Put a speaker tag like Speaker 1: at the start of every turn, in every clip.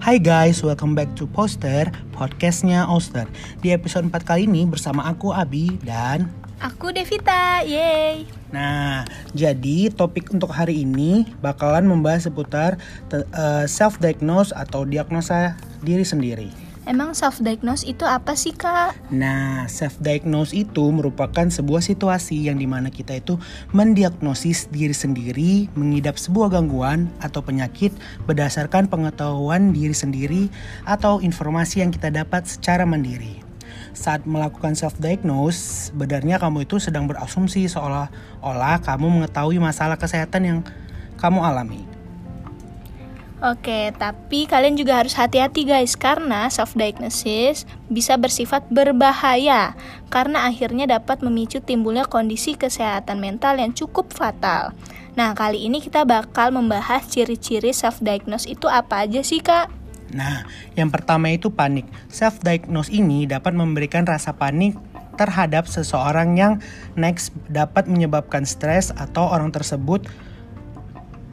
Speaker 1: Hai guys, welcome back to Poster, podcastnya Oster. Di episode 4 kali ini bersama aku Abi dan
Speaker 2: Aku Devita, yeay.
Speaker 1: Nah, jadi topik untuk hari ini bakalan membahas seputar uh, self-diagnose atau diagnosa diri sendiri.
Speaker 2: Emang self-diagnose itu apa sih kak?
Speaker 1: Nah, self-diagnose itu merupakan sebuah situasi yang di mana kita itu mendiagnosis diri sendiri, mengidap sebuah gangguan atau penyakit berdasarkan pengetahuan diri sendiri atau informasi yang kita dapat secara mandiri saat melakukan self diagnose sebenarnya kamu itu sedang berasumsi seolah-olah kamu mengetahui masalah kesehatan yang kamu alami.
Speaker 2: Oke, tapi kalian juga harus hati-hati guys karena self diagnosis bisa bersifat berbahaya karena akhirnya dapat memicu timbulnya kondisi kesehatan mental yang cukup fatal. Nah, kali ini kita bakal membahas ciri-ciri self diagnosis itu apa aja sih, Kak?
Speaker 1: Nah, yang pertama itu panik. Self-diagnose ini dapat memberikan rasa panik terhadap seseorang yang next dapat menyebabkan stres atau orang tersebut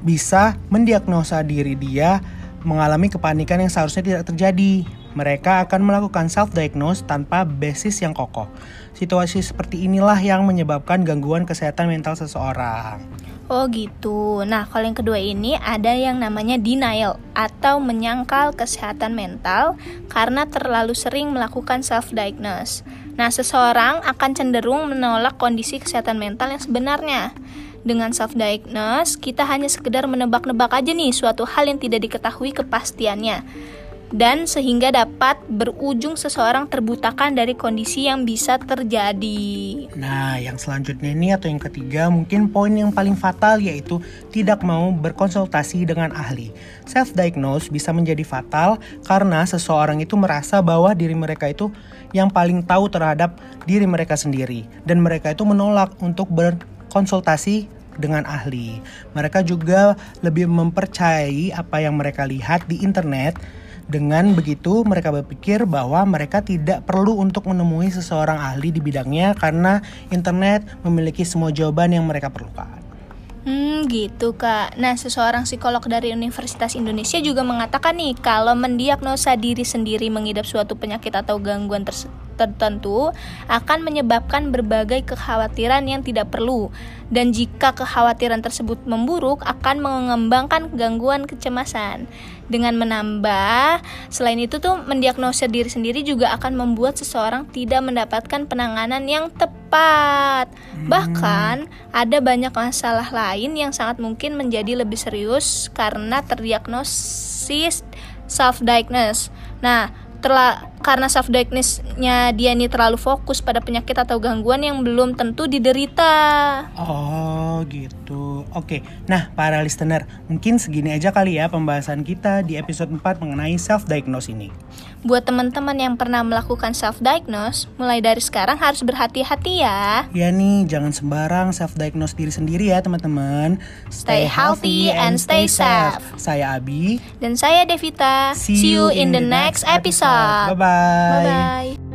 Speaker 1: bisa mendiagnosa diri dia mengalami kepanikan yang seharusnya tidak terjadi. Mereka akan melakukan self-diagnose tanpa basis yang kokoh. Situasi seperti inilah yang menyebabkan gangguan kesehatan mental seseorang.
Speaker 2: Oh gitu. Nah, kalau yang kedua ini ada yang namanya denial atau menyangkal kesehatan mental karena terlalu sering melakukan self diagnose. Nah, seseorang akan cenderung menolak kondisi kesehatan mental yang sebenarnya. Dengan self diagnose, kita hanya sekedar menebak-nebak aja nih suatu hal yang tidak diketahui kepastiannya dan sehingga dapat berujung seseorang terbutakan dari kondisi yang bisa terjadi.
Speaker 1: Nah, yang selanjutnya ini atau yang ketiga mungkin poin yang paling fatal yaitu tidak mau berkonsultasi dengan ahli. Self diagnose bisa menjadi fatal karena seseorang itu merasa bahwa diri mereka itu yang paling tahu terhadap diri mereka sendiri dan mereka itu menolak untuk berkonsultasi dengan ahli. Mereka juga lebih mempercayai apa yang mereka lihat di internet dengan begitu, mereka berpikir bahwa mereka tidak perlu untuk menemui seseorang ahli di bidangnya karena internet memiliki semua jawaban yang mereka perlukan.
Speaker 2: Hmm, gitu kak. Nah, seseorang psikolog dari Universitas Indonesia juga mengatakan nih, kalau mendiagnosa diri sendiri mengidap suatu penyakit atau gangguan tertentu akan menyebabkan berbagai kekhawatiran yang tidak perlu dan jika kekhawatiran tersebut memburuk akan mengembangkan gangguan kecemasan. Dengan menambah, selain itu tuh mendiagnosa diri sendiri juga akan membuat seseorang tidak mendapatkan penanganan yang tepat. Hmm. Bahkan ada banyak masalah lain yang sangat mungkin menjadi lebih serius karena terdiagnosis self diagnose. Nah, terla karena self diagnosis-nya dia ini terlalu fokus pada penyakit atau gangguan yang belum tentu diderita.
Speaker 1: Oh, gitu. Oke. Nah, para listener, mungkin segini aja kali ya pembahasan kita di episode 4 mengenai self diagnosis ini.
Speaker 2: Buat teman-teman yang pernah melakukan self diagnose, mulai dari sekarang harus berhati-hati ya.
Speaker 1: Ya nih, jangan sembarang self diagnose diri sendiri ya, teman-teman.
Speaker 2: Stay, stay healthy and stay safe.
Speaker 1: Saya Abi
Speaker 2: dan saya Devita.
Speaker 1: See, See you in the next episode. episode.
Speaker 2: Bye bye. Bye bye.